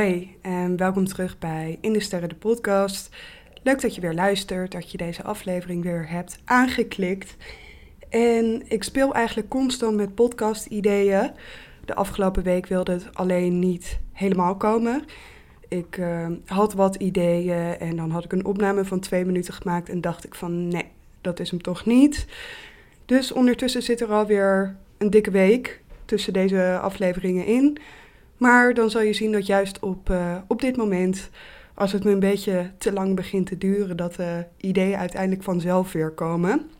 Hoi en welkom terug bij In de Sterren de podcast. Leuk dat je weer luistert, dat je deze aflevering weer hebt aangeklikt. En ik speel eigenlijk constant met podcast-ideeën. De afgelopen week wilde het alleen niet helemaal komen. Ik uh, had wat ideeën en dan had ik een opname van twee minuten gemaakt en dacht ik van nee, dat is hem toch niet. Dus ondertussen zit er alweer een dikke week tussen deze afleveringen in. Maar dan zal je zien dat juist op, uh, op dit moment, als het me een beetje te lang begint te duren, dat de ideeën uiteindelijk vanzelf weer komen.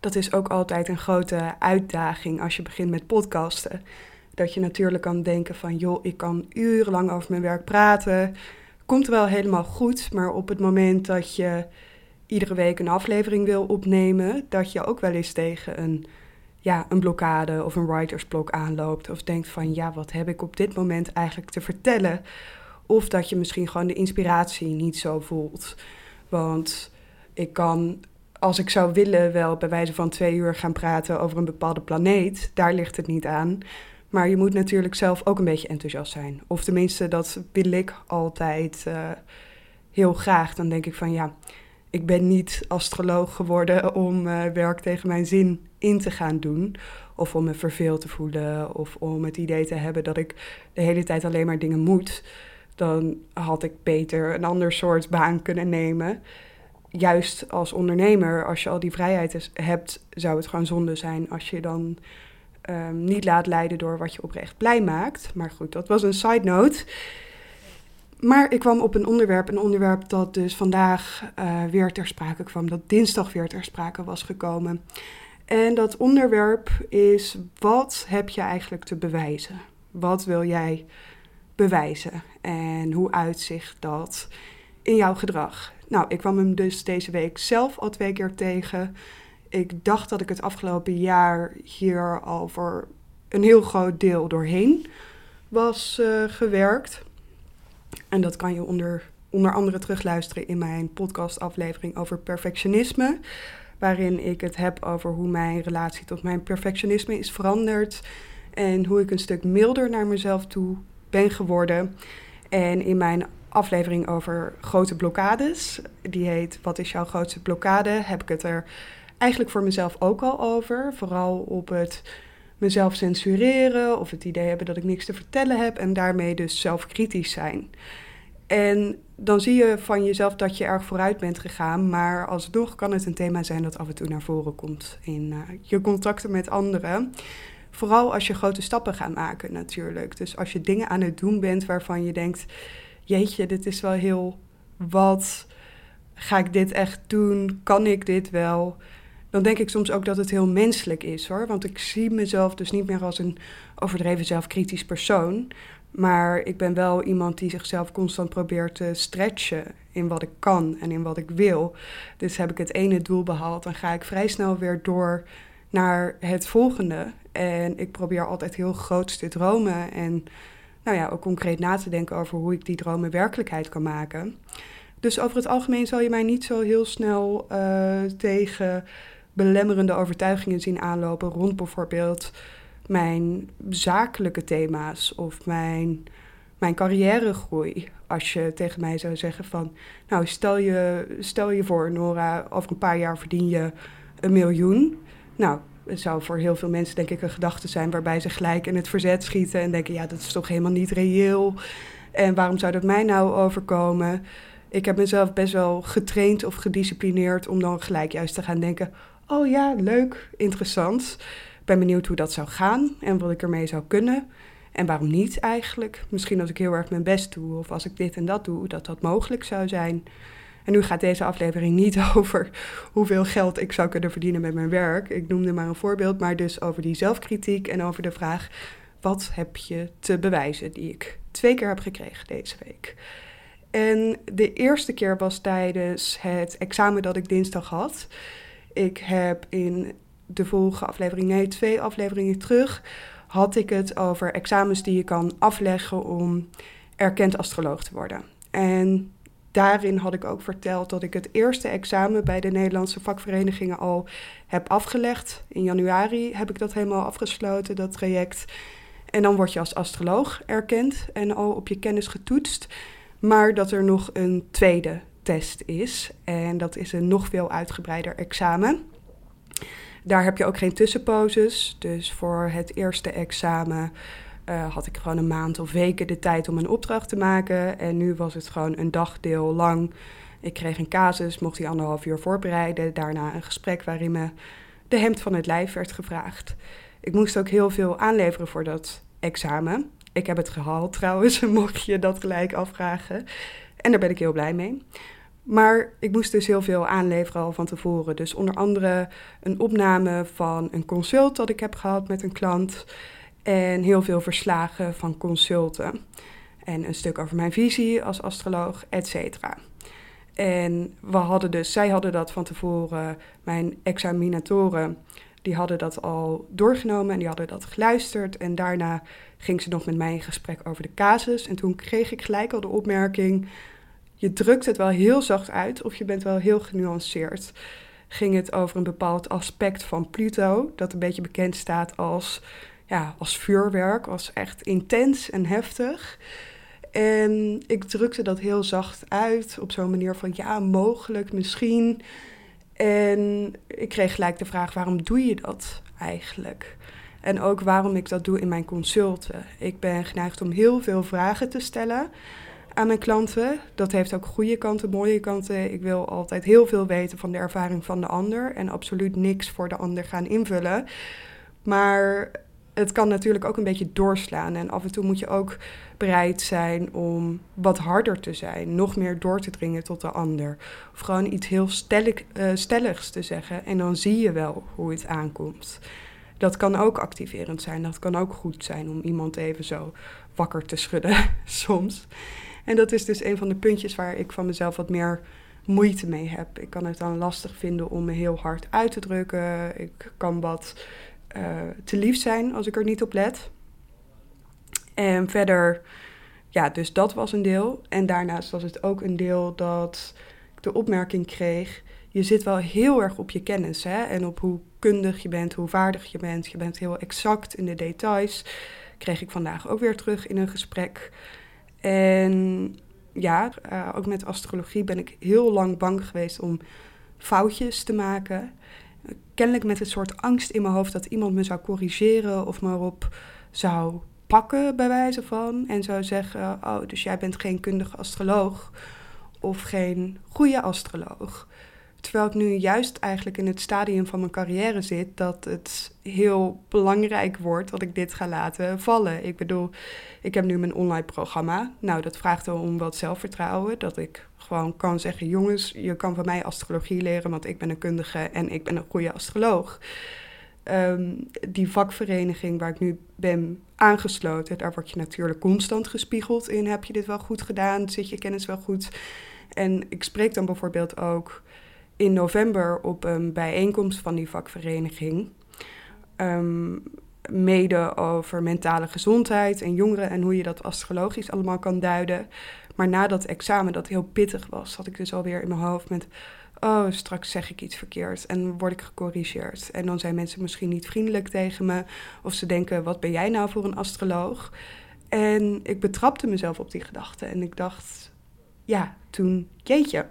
Dat is ook altijd een grote uitdaging als je begint met podcasten. Dat je natuurlijk kan denken van, joh, ik kan urenlang over mijn werk praten. Komt wel helemaal goed, maar op het moment dat je iedere week een aflevering wil opnemen, dat je ook wel eens tegen een ja, een blokkade of een writersblok aanloopt. Of denkt van ja, wat heb ik op dit moment eigenlijk te vertellen? Of dat je misschien gewoon de inspiratie niet zo voelt. Want ik kan, als ik zou willen, wel bij wijze van twee uur gaan praten over een bepaalde planeet. Daar ligt het niet aan. Maar je moet natuurlijk zelf ook een beetje enthousiast zijn. Of tenminste, dat wil ik altijd uh, heel graag. Dan denk ik van ja, ik ben niet astroloog geworden om uh, werk tegen mijn zin in te gaan doen. Of om me verveeld te voelen. Of om het idee te hebben dat ik de hele tijd alleen maar dingen moet. Dan had ik beter een ander soort baan kunnen nemen. Juist als ondernemer, als je al die vrijheid hebt, zou het gewoon zonde zijn als je dan um, niet laat leiden door wat je oprecht blij maakt. Maar goed, dat was een side note. Maar ik kwam op een onderwerp, een onderwerp dat dus vandaag uh, weer ter sprake kwam, dat dinsdag weer ter sprake was gekomen. En dat onderwerp is: wat heb je eigenlijk te bewijzen? Wat wil jij bewijzen? En hoe uitzicht dat in jouw gedrag? Nou, ik kwam hem dus deze week zelf al twee keer tegen. Ik dacht dat ik het afgelopen jaar hier al voor een heel groot deel doorheen was uh, gewerkt. En dat kan je onder, onder andere terugluisteren in mijn podcastaflevering over perfectionisme. Waarin ik het heb over hoe mijn relatie tot mijn perfectionisme is veranderd. En hoe ik een stuk milder naar mezelf toe ben geworden. En in mijn aflevering over grote blokkades, die heet Wat is jouw grootste blokkade? Heb ik het er eigenlijk voor mezelf ook al over. Vooral op het mezelf censureren of het idee hebben dat ik niks te vertellen heb en daarmee dus zelfkritisch zijn. En dan zie je van jezelf dat je erg vooruit bent gegaan, maar alsnog kan het een thema zijn dat af en toe naar voren komt in uh, je contacten met anderen. Vooral als je grote stappen gaat maken natuurlijk. Dus als je dingen aan het doen bent waarvan je denkt, jeetje, dit is wel heel wat. Ga ik dit echt doen? Kan ik dit wel? Dan denk ik soms ook dat het heel menselijk is hoor. Want ik zie mezelf dus niet meer als een overdreven zelfkritisch persoon. Maar ik ben wel iemand die zichzelf constant probeert te stretchen in wat ik kan en in wat ik wil. Dus heb ik het ene doel behaald, dan ga ik vrij snel weer door naar het volgende. En ik probeer altijd heel groot te dromen en nou ja, ook concreet na te denken over hoe ik die dromen werkelijkheid kan maken. Dus over het algemeen zal je mij niet zo heel snel uh, tegen belemmerende overtuigingen zien aanlopen rond bijvoorbeeld mijn zakelijke thema's of mijn, mijn carrièregroei. Als je tegen mij zou zeggen van, nou stel je, stel je voor Nora, over een paar jaar verdien je een miljoen. Nou, het zou voor heel veel mensen denk ik een gedachte zijn waarbij ze gelijk in het verzet schieten en denken, ja dat is toch helemaal niet reëel. En waarom zou dat mij nou overkomen? Ik heb mezelf best wel getraind of gedisciplineerd om dan gelijk juist te gaan denken: oh ja, leuk, interessant. Ik ben benieuwd hoe dat zou gaan en wat ik ermee zou kunnen. En waarom niet eigenlijk? Misschien als ik heel erg mijn best doe of als ik dit en dat doe, dat dat mogelijk zou zijn. En nu gaat deze aflevering niet over hoeveel geld ik zou kunnen verdienen met mijn werk. Ik noemde maar een voorbeeld, maar dus over die zelfkritiek en over de vraag: wat heb je te bewijzen? Die ik twee keer heb gekregen deze week. En de eerste keer was tijdens het examen dat ik dinsdag had. Ik heb in de vorige aflevering, nee, twee afleveringen terug, had ik het over examens die je kan afleggen om erkend astroloog te worden. En daarin had ik ook verteld dat ik het eerste examen bij de Nederlandse vakverenigingen al heb afgelegd. In januari heb ik dat helemaal afgesloten, dat traject. En dan word je als astroloog erkend en al op je kennis getoetst. Maar dat er nog een tweede test is. En dat is een nog veel uitgebreider examen. Daar heb je ook geen tussenposes. Dus voor het eerste examen uh, had ik gewoon een maand of weken de tijd om een opdracht te maken. En nu was het gewoon een dagdeel lang. Ik kreeg een casus, mocht die anderhalf uur voorbereiden. Daarna een gesprek waarin me de hemd van het lijf werd gevraagd. Ik moest ook heel veel aanleveren voor dat examen. Ik heb het gehaald trouwens, mocht je dat gelijk afvragen. En daar ben ik heel blij mee. Maar ik moest dus heel veel aanleveren al van tevoren. Dus onder andere een opname van een consult dat ik heb gehad met een klant. En heel veel verslagen van consulten. En een stuk over mijn visie als astroloog, et cetera. En we hadden dus, zij hadden dat van tevoren, mijn examinatoren, die hadden dat al doorgenomen en die hadden dat geluisterd. En daarna ging ze nog met mij in gesprek over de casus. En toen kreeg ik gelijk al de opmerking: je drukt het wel heel zacht uit of je bent wel heel genuanceerd. Ging het over een bepaald aspect van Pluto, dat een beetje bekend staat als, ja, als vuurwerk, als echt intens en heftig. En ik drukte dat heel zacht uit op zo'n manier van ja, mogelijk, misschien. En ik kreeg gelijk de vraag: waarom doe je dat eigenlijk? En ook waarom ik dat doe in mijn consulten. Ik ben geneigd om heel veel vragen te stellen aan mijn klanten. Dat heeft ook goede kanten, mooie kanten. Ik wil altijd heel veel weten van de ervaring van de ander en absoluut niks voor de ander gaan invullen. Maar het kan natuurlijk ook een beetje doorslaan. En af en toe moet je ook bereid zijn om wat harder te zijn, nog meer door te dringen tot de ander. Of gewoon iets heel stellig, uh, stelligs te zeggen en dan zie je wel hoe het aankomt. Dat kan ook activerend zijn, dat kan ook goed zijn om iemand even zo wakker te schudden soms. En dat is dus een van de puntjes waar ik van mezelf wat meer moeite mee heb. Ik kan het dan lastig vinden om me heel hard uit te drukken. Ik kan wat uh, te lief zijn als ik er niet op let. En verder, ja, dus dat was een deel. En daarnaast was het ook een deel dat ik de opmerking kreeg: je zit wel heel erg op je kennis hè? en op hoe kundig je bent, hoe vaardig je bent. Je bent heel exact in de details. Kreeg ik vandaag ook weer terug in een gesprek. En ja, uh, ook met astrologie ben ik heel lang bang geweest om foutjes te maken kennelijk met een soort angst in mijn hoofd dat iemand me zou corrigeren of me erop zou pakken, bij wijze van. En zou zeggen: Oh, dus jij bent geen kundige astroloog of geen goede astroloog. Terwijl ik nu juist eigenlijk in het stadium van mijn carrière zit dat het heel belangrijk wordt dat ik dit ga laten vallen. Ik bedoel, ik heb nu mijn online programma. Nou, dat vraagt wel om wat zelfvertrouwen. Dat ik gewoon kan zeggen: jongens, je kan van mij astrologie leren, want ik ben een kundige en ik ben een goede astroloog. Ehm, die vakvereniging waar ik nu ben aangesloten, daar word je natuurlijk constant gespiegeld in. Heb je dit wel goed gedaan? Zit je kennis wel goed? En ik spreek dan bijvoorbeeld ook in november op een bijeenkomst van die vakvereniging. Ehm, mede over mentale gezondheid en jongeren en hoe je dat astrologisch allemaal kan duiden. Maar na dat examen, dat heel pittig was, had ik dus alweer in mijn hoofd met... oh, straks zeg ik iets verkeerd en word ik gecorrigeerd. En dan zijn mensen misschien niet vriendelijk tegen me... of ze denken, wat ben jij nou voor een astroloog? En ik betrapte mezelf op die gedachte en ik dacht... ja, toen, jeetje,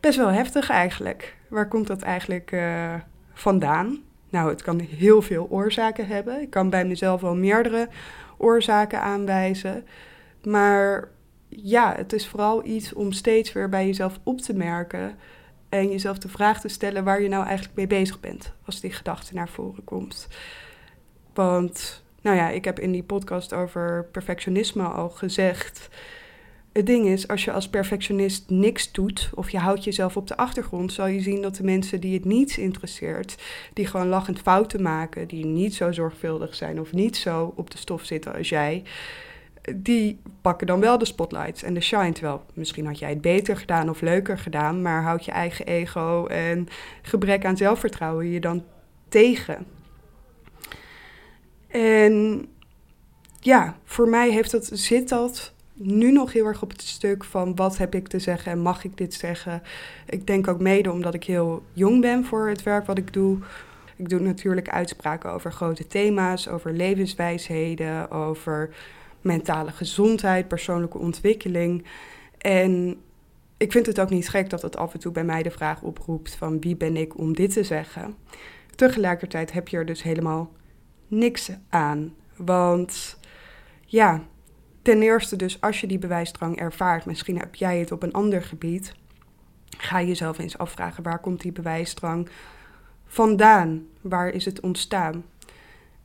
best wel heftig eigenlijk. Waar komt dat eigenlijk uh, vandaan? Nou, het kan heel veel oorzaken hebben. Ik kan bij mezelf wel meerdere oorzaken aanwijzen. Maar ja, het is vooral iets om steeds weer bij jezelf op te merken. En jezelf de vraag te stellen waar je nou eigenlijk mee bezig bent. Als die gedachte naar voren komt. Want, nou ja, ik heb in die podcast over perfectionisme al gezegd het ding is, als je als perfectionist niks doet of je houdt jezelf op de achtergrond, zal je zien dat de mensen die het niet interesseert, die gewoon lachend fouten maken, die niet zo zorgvuldig zijn of niet zo op de stof zitten als jij, die pakken dan wel de spotlights en de shine. Terwijl misschien had jij het beter gedaan of leuker gedaan, maar houd je eigen ego en gebrek aan zelfvertrouwen je dan tegen. En ja, voor mij heeft dat, zit dat nu nog heel erg op het stuk van wat heb ik te zeggen en mag ik dit zeggen. Ik denk ook mede omdat ik heel jong ben voor het werk wat ik doe. Ik doe natuurlijk uitspraken over grote thema's, over levenswijsheden, over mentale gezondheid, persoonlijke ontwikkeling. En ik vind het ook niet gek dat het af en toe bij mij de vraag oproept van wie ben ik om dit te zeggen. Tegelijkertijd heb je er dus helemaal niks aan. Want ja, ten eerste dus als je die bewijsdrang ervaart, misschien heb jij het op een ander gebied, ga je jezelf eens afvragen waar komt die bewijsdrang vandaan? Waar is het ontstaan?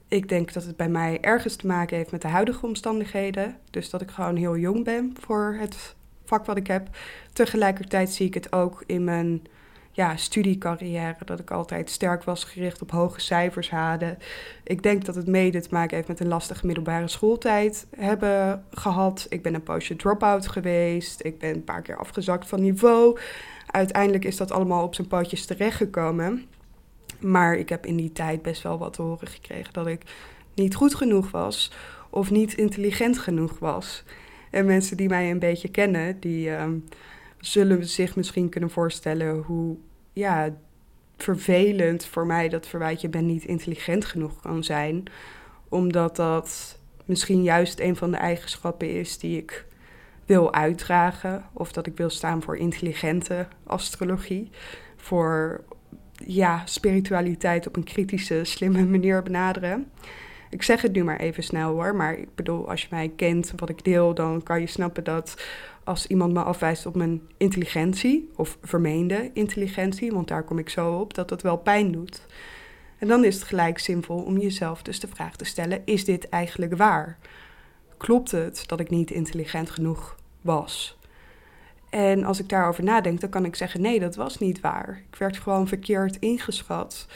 Ik denk dat het bij mij ergens te maken heeft met de huidige omstandigheden. Dus dat ik gewoon heel jong ben voor het vak wat ik heb. Tegelijkertijd zie ik het ook in mijn ja, studiecarrière. Dat ik altijd sterk was gericht op hoge cijfers halen. Ik denk dat het mede te maken heeft met een lastige middelbare schooltijd hebben gehad. Ik ben een poosje drop-out geweest. Ik ben een paar keer afgezakt van niveau. Uiteindelijk is dat allemaal op zijn pootjes terechtgekomen. Maar ik heb in die tijd best wel wat te horen gekregen dat ik niet goed genoeg was of niet intelligent genoeg was. En mensen die mij een beetje kennen, die ehm, zullen zich misschien kunnen voorstellen hoe ja, vervelend voor mij dat verwijtje ben niet intelligent genoeg kan zijn. Omdat dat misschien juist een van de eigenschappen is die ik wil uitdragen. Of dat ik wil staan voor intelligente astrologie. Voor ja, spiritualiteit op een kritische, slimme manier benaderen. Ik zeg het nu maar even snel hoor, maar ik bedoel, als je mij kent, wat ik deel, dan kan je snappen dat als iemand me afwijst op mijn intelligentie, of vermeende intelligentie, want daar kom ik zo op, dat dat wel pijn doet. En dan is het gelijk zinvol om jezelf dus de vraag te stellen: is dit eigenlijk waar? Klopt het dat ik niet intelligent genoeg was? En als ik daarover nadenk, dan kan ik zeggen: nee, dat was niet waar. Ik werd gewoon verkeerd ingeschat.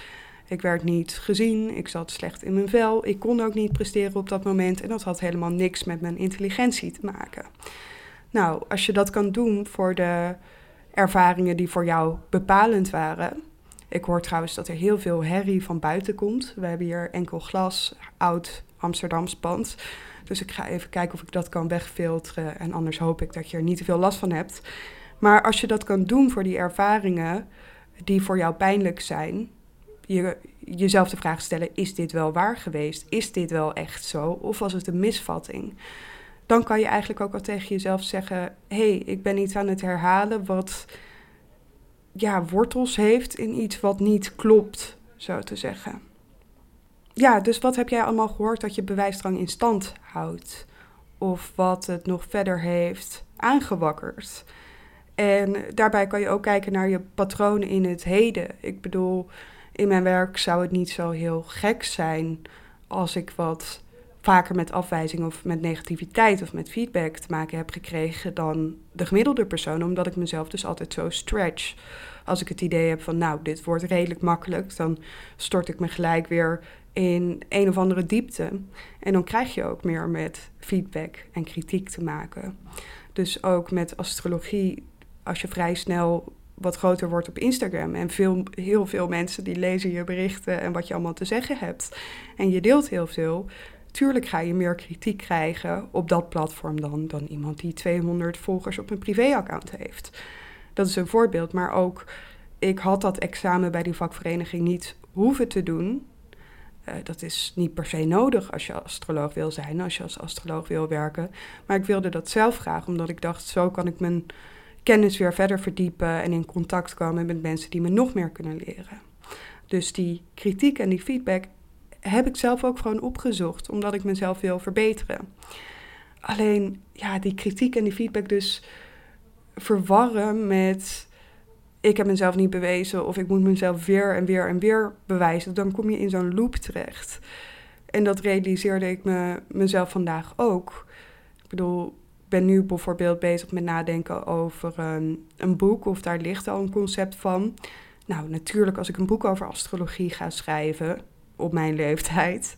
Ik werd niet gezien, ik zat slecht in mijn vel, ik kon ook niet presteren op dat moment en dat had helemaal niks met mijn intelligentie te maken. Nou, als je dat kan doen voor de ervaringen die voor jou bepalend waren. Ik hoor trouwens dat er heel veel herrie van buiten komt. We hebben hier enkel glas, oud Amsterdams pand. Dus ik ga even kijken of ik dat kan wegfilteren. En anders hoop ik dat je er niet te veel last van hebt. Maar als je dat kan doen voor die ervaringen die voor jou pijnlijk zijn, je, jezelf de vraag stellen: is dit wel waar geweest? Is dit wel echt zo? Of was het een misvatting? Dan kan je eigenlijk ook al tegen jezelf zeggen: hé, hey, ik ben iets aan het herhalen wat ja, wortels heeft in iets wat niet klopt, zo te zeggen. Ja, dus wat heb jij allemaal gehoord dat je bewijsdrang in stand houdt? Of wat het nog verder heeft aangewakkerd? En daarbij kan je ook kijken naar je patronen in het heden. Ik bedoel, in mijn werk zou het niet zo heel gek zijn als ik wat vaker met afwijzing of met negativiteit of met feedback te maken heb gekregen dan de gemiddelde persoon, omdat ik mezelf dus altijd zo stretch. Als ik het idee heb van, nou, dit wordt redelijk makkelijk, dan stort ik me gelijk weer in een of andere diepte. En dan krijg je ook meer met feedback en kritiek te maken. Dus ook met astrologie, als je vrij snel wat groter wordt op Instagram. En veel, heel veel mensen die lezen je berichten en wat je allemaal te zeggen hebt. En je deelt heel veel. Tuurlijk ga je meer kritiek krijgen op dat platform dan, dan iemand die 200 volgers op een privéaccount heeft. Dat is een voorbeeld. Maar ook, ik had dat examen bij die vakvereniging niet hoeven te doen. Uh, dat is niet per se nodig als je astroloog wil zijn, als je als astroloog wil werken. Maar ik wilde dat zelf graag, omdat ik dacht, zo kan ik mijn kennis weer verder verdiepen en in contact komen met mensen die me nog meer kunnen leren. Dus die kritiek en die feedback heb ik zelf ook gewoon opgezocht, omdat ik mezelf wil verbeteren. Alleen, ja, die kritiek en die feedback dus verwarren met ik heb mezelf niet bewezen of ik moet mezelf weer en weer en weer bewijzen, dan kom je in zo'n loop terecht. En dat realiseerde ik me mezelf vandaag ook. Ik bedoel, ben nu bijvoorbeeld bezig met nadenken over een, een boek of daar ligt al een concept van. Nou, natuurlijk, als ik een boek over astrologie ga schrijven op mijn leeftijd,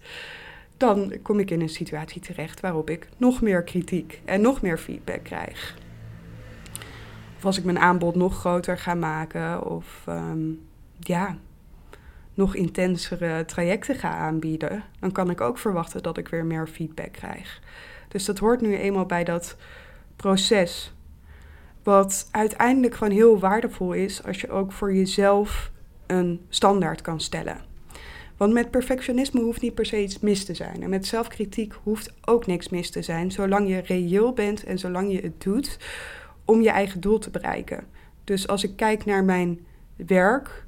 dan kom ik in een situatie terecht waarop ik nog meer kritiek en nog meer feedback krijg. Of als ik mijn aanbod nog groter ga maken, of ehm, ja, nog intensere trajecten ga aanbieden, dan kan ik ook verwachten dat ik weer meer feedback krijg. Dus dat hoort nu eenmaal bij dat proces. Wat uiteindelijk gewoon heel waardevol is als je ook voor jezelf een standaard kan stellen. Want met perfectionisme hoeft niet per se iets mis te zijn. En met zelfkritiek hoeft ook niks mis te zijn, zolang je reëel bent en zolang je het doet om je eigen doel te bereiken. Dus als ik kijk naar mijn werk,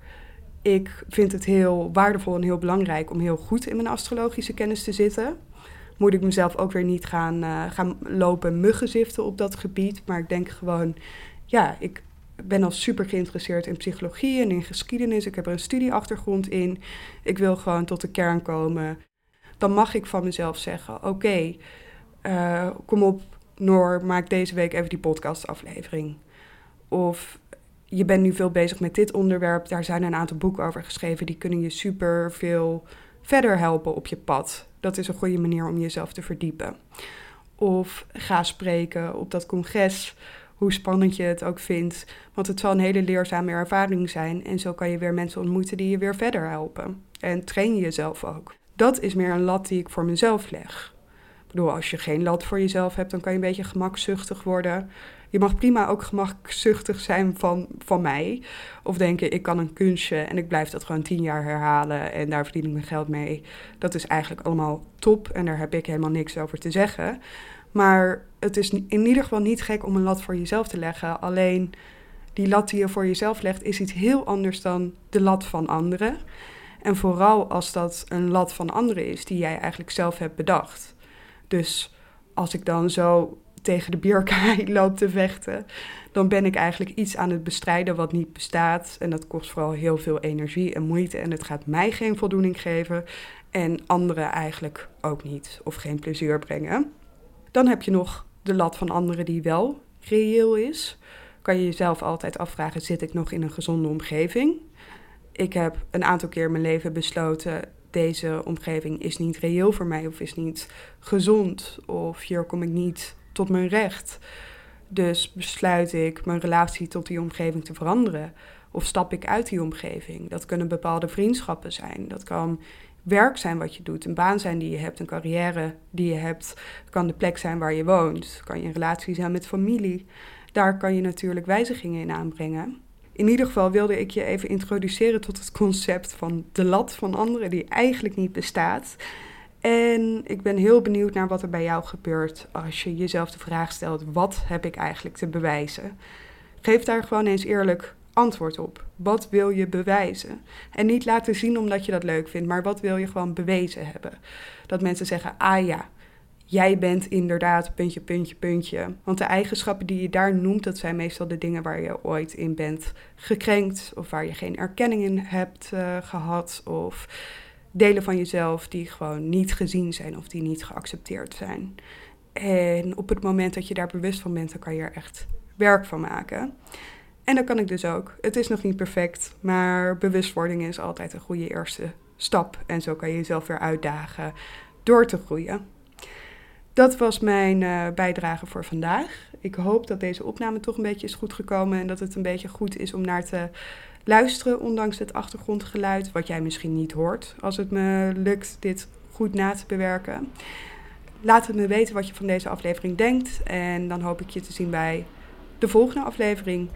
ik vind het heel waardevol en heel belangrijk om heel goed in mijn astrologische kennis te zitten. Moet ik mezelf ook weer niet gaan, uh, gaan lopen muggenziften op dat gebied. Maar ik denk gewoon, ja, ik ben al super geïnteresseerd in psychologie en in geschiedenis. Ik heb er een studieachtergrond in. Ik wil gewoon tot de kern komen. Dan mag ik van mezelf zeggen: Oké, eh, kom op, Noor, maak deze week even die podcastaflevering. Of je bent nu veel bezig met dit onderwerp. Daar zijn een aantal boeken over geschreven. Die kunnen je super veel verder helpen op je pad. Dat is een goede manier om jezelf te verdiepen. Of ga spreken op dat congres hoe spannend je het ook vindt. Want het zal een hele leerzame ervaring zijn. En zo kan je weer mensen ontmoeten die je weer verder helpen. En train je jezelf ook. Dat is meer een lat die ik voor mezelf leg. Ik bedoel, als je geen lat voor jezelf hebt, dan kan je een beetje gemakzuchtig worden. Je mag prima ook gemakzuchtig zijn van, van mij. Of denken, ik kan een kunstje en ik blijf dat gewoon tien jaar herhalen en daar verdien ik mijn geld mee. Dat is eigenlijk allemaal top en daar heb ik helemaal niks over te zeggen. Maar het is in ieder geval niet gek om een lat voor jezelf te leggen. Alleen die lat die je voor jezelf legt is iets heel anders dan de lat van anderen. En vooral als dat een lat van anderen is die jij eigenlijk zelf hebt bedacht. Dus als ik dan zo tegen de bierkaai loop te vechten, dan ben ik eigenlijk iets aan het bestrijden wat niet bestaat. En dat kost vooral heel veel energie en moeite. En het gaat mij geen voldoening geven. En anderen eigenlijk ook niet. Of geen plezier brengen. Dan heb je nog de lat van anderen die wel reëel is. Kan je jezelf altijd afvragen: zit ik nog in een gezonde omgeving? Ik heb een aantal keer in mijn leven besloten: deze omgeving is niet reëel voor mij of is niet gezond of hier kom ik niet tot mijn recht. Dus besluit ik mijn relatie tot die omgeving te veranderen. Of stap ik uit die omgeving? Dat kunnen bepaalde vriendschappen zijn. Dat kan werk zijn wat je doet, een baan zijn die je hebt, een carrière die je hebt. Kan de plek zijn waar je woont. Kan je een relatie zijn met familie. Daar kan je natuurlijk wijzigingen in aanbrengen. In ieder geval wilde ik je even introduceren tot het concept van de lat van anderen, die eigenlijk niet bestaat. En ik ben heel benieuwd naar wat er bij jou gebeurt als je jezelf de vraag stelt: wat heb ik eigenlijk te bewijzen? Geef daar gewoon eens eerlijk antwoord op. Wat wil je bewijzen? En niet laten zien omdat je dat leuk vindt, maar wat wil je gewoon bewezen hebben? Dat mensen zeggen: ah ja, jij bent inderdaad puntje, puntje, puntje. Want de eigenschappen die je daar noemt, dat zijn meestal de dingen waar je ooit in bent gekrenkt of waar je geen erkenning in hebt uh, gehad of delen van jezelf die gewoon niet gezien zijn of die niet geaccepteerd zijn. En op het moment dat je daar bewust van bent, dan kan je er echt werk van maken. En dat kan ik dus ook. Het is nog niet perfect, maar bewustwording is altijd een goede eerste stap. En zo kan je jezelf weer uitdagen door te groeien. Dat was mijn uh, bijdrage voor vandaag. Ik hoop dat deze opname toch een beetje is goed gekomen en dat het een beetje goed is om naar te luisteren, ondanks het achtergrondgeluid, wat jij misschien niet hoort als het me lukt dit goed na te bewerken. Laat het me weten wat je van deze aflevering denkt en dan hoop ik je te zien bij de volgende aflevering.